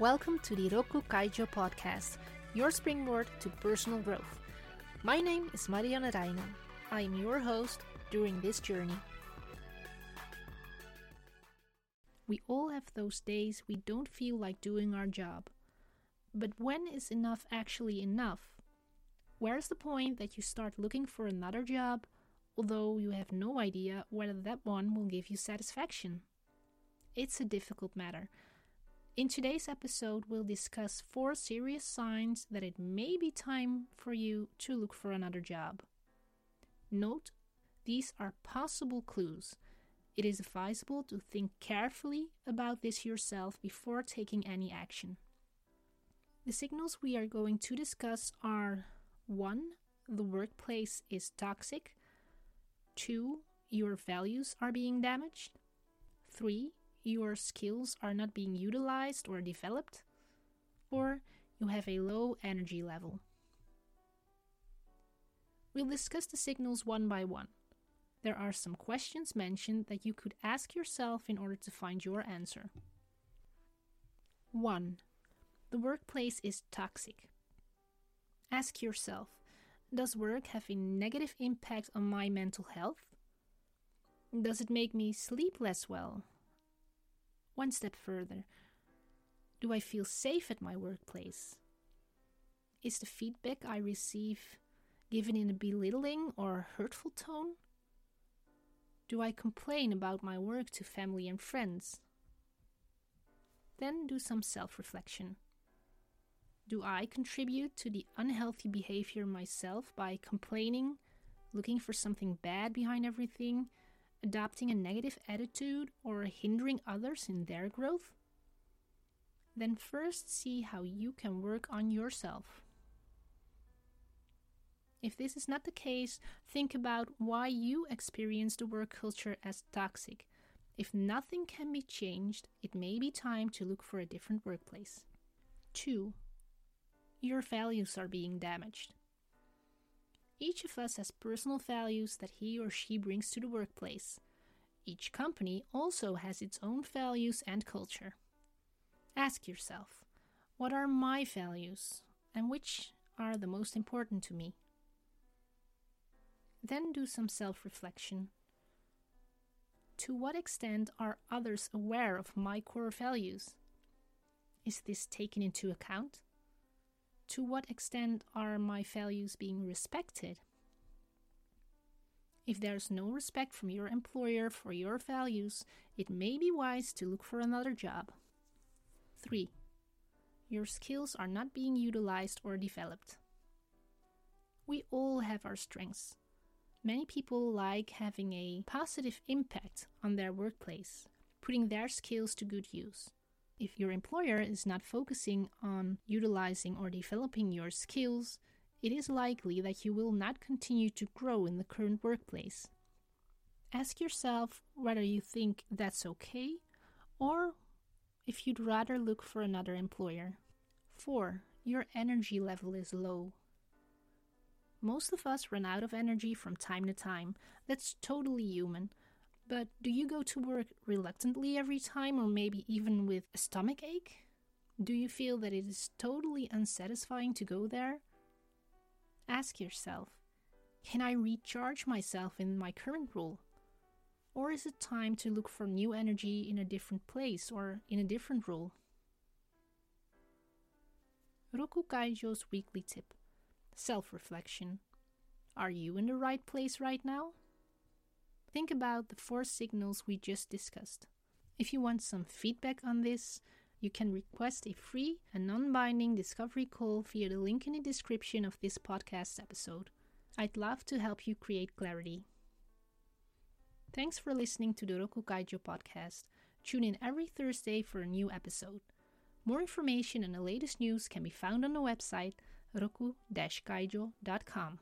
Welcome to the Rokku Kaijo podcast, your springboard to personal growth. My name is Marianne Reijnen. I am your host during this journey. We all have those days we don't feel like doing our job. But when is enough actually enough? Where's the point that you start looking for another job, although you have no idea whether that one will give you satisfaction? It's a difficult matter in today's episode, we'll discuss four serious signs that it may be time for you to look for another job. Note, these are possible clues. It is advisable to think carefully about this yourself before taking any action. The signals we are going to discuss are 1. The workplace is toxic. 2. Your values are being damaged. 3 your skills are not being utilized or developed, or you have a low energy level. We'll discuss the signals one by one. There are some questions mentioned that you could ask yourself in order to find your answer. 1. The workplace is toxic. Ask yourself Does work have a negative impact on my mental health? Does it make me sleep less well one step further. Do I feel safe at my workplace? Is the feedback I receive given in a belittling or hurtful tone? Do I complain about my work to family and friends? Then do some self reflection. Do I contribute to the unhealthy behavior myself by complaining, looking for something bad behind everything, adopting a negative attitude, or hindering others in their growth? Then first see how you can work on yourself. If this is not the case, think about why you experience the work culture as toxic. If nothing can be changed, it may be time to look for a different workplace. 2. Your values are being damaged. Each of us has personal values that he or she brings to the workplace. Each company also has its own values and culture. Ask yourself what are my values and which are the most important to me? Then do some self reflection. To what extent are others aware of my core values? Is this taken into account? To what extent are my values being respected? If there's no respect from your employer for your values, it may be wise to look for another job. 3. Your skills are not being utilized or developed. We all have our strengths. Many people like having a positive impact on their workplace, putting their skills to good use. If your employer is not focusing on utilizing or developing your skills, it is likely that you will not continue to grow in the current workplace. Ask yourself whether you think that's okay or if you'd rather look for another employer. 4. Your energy level is low. Most of us run out of energy from time to time. That's totally human. But do you go to work reluctantly every time, or maybe even with a stomach ache? Do you feel that it is totally unsatisfying to go there? Ask yourself Can I recharge myself in my current role? Or is it time to look for new energy in a different place or in a different role? Rokku Kaijo's weekly tip Self reflection. Are you in the right place right now? Think about the four signals we just discussed. If you want some feedback on this, you can request a free and non binding discovery call via the link in the description of this podcast episode. I'd love to help you create clarity. Thanks for listening to the Rokku Kaijo podcast. Tune in every Thursday for a new episode. More information and the latest news can be found on the website rokku-kaijo.com.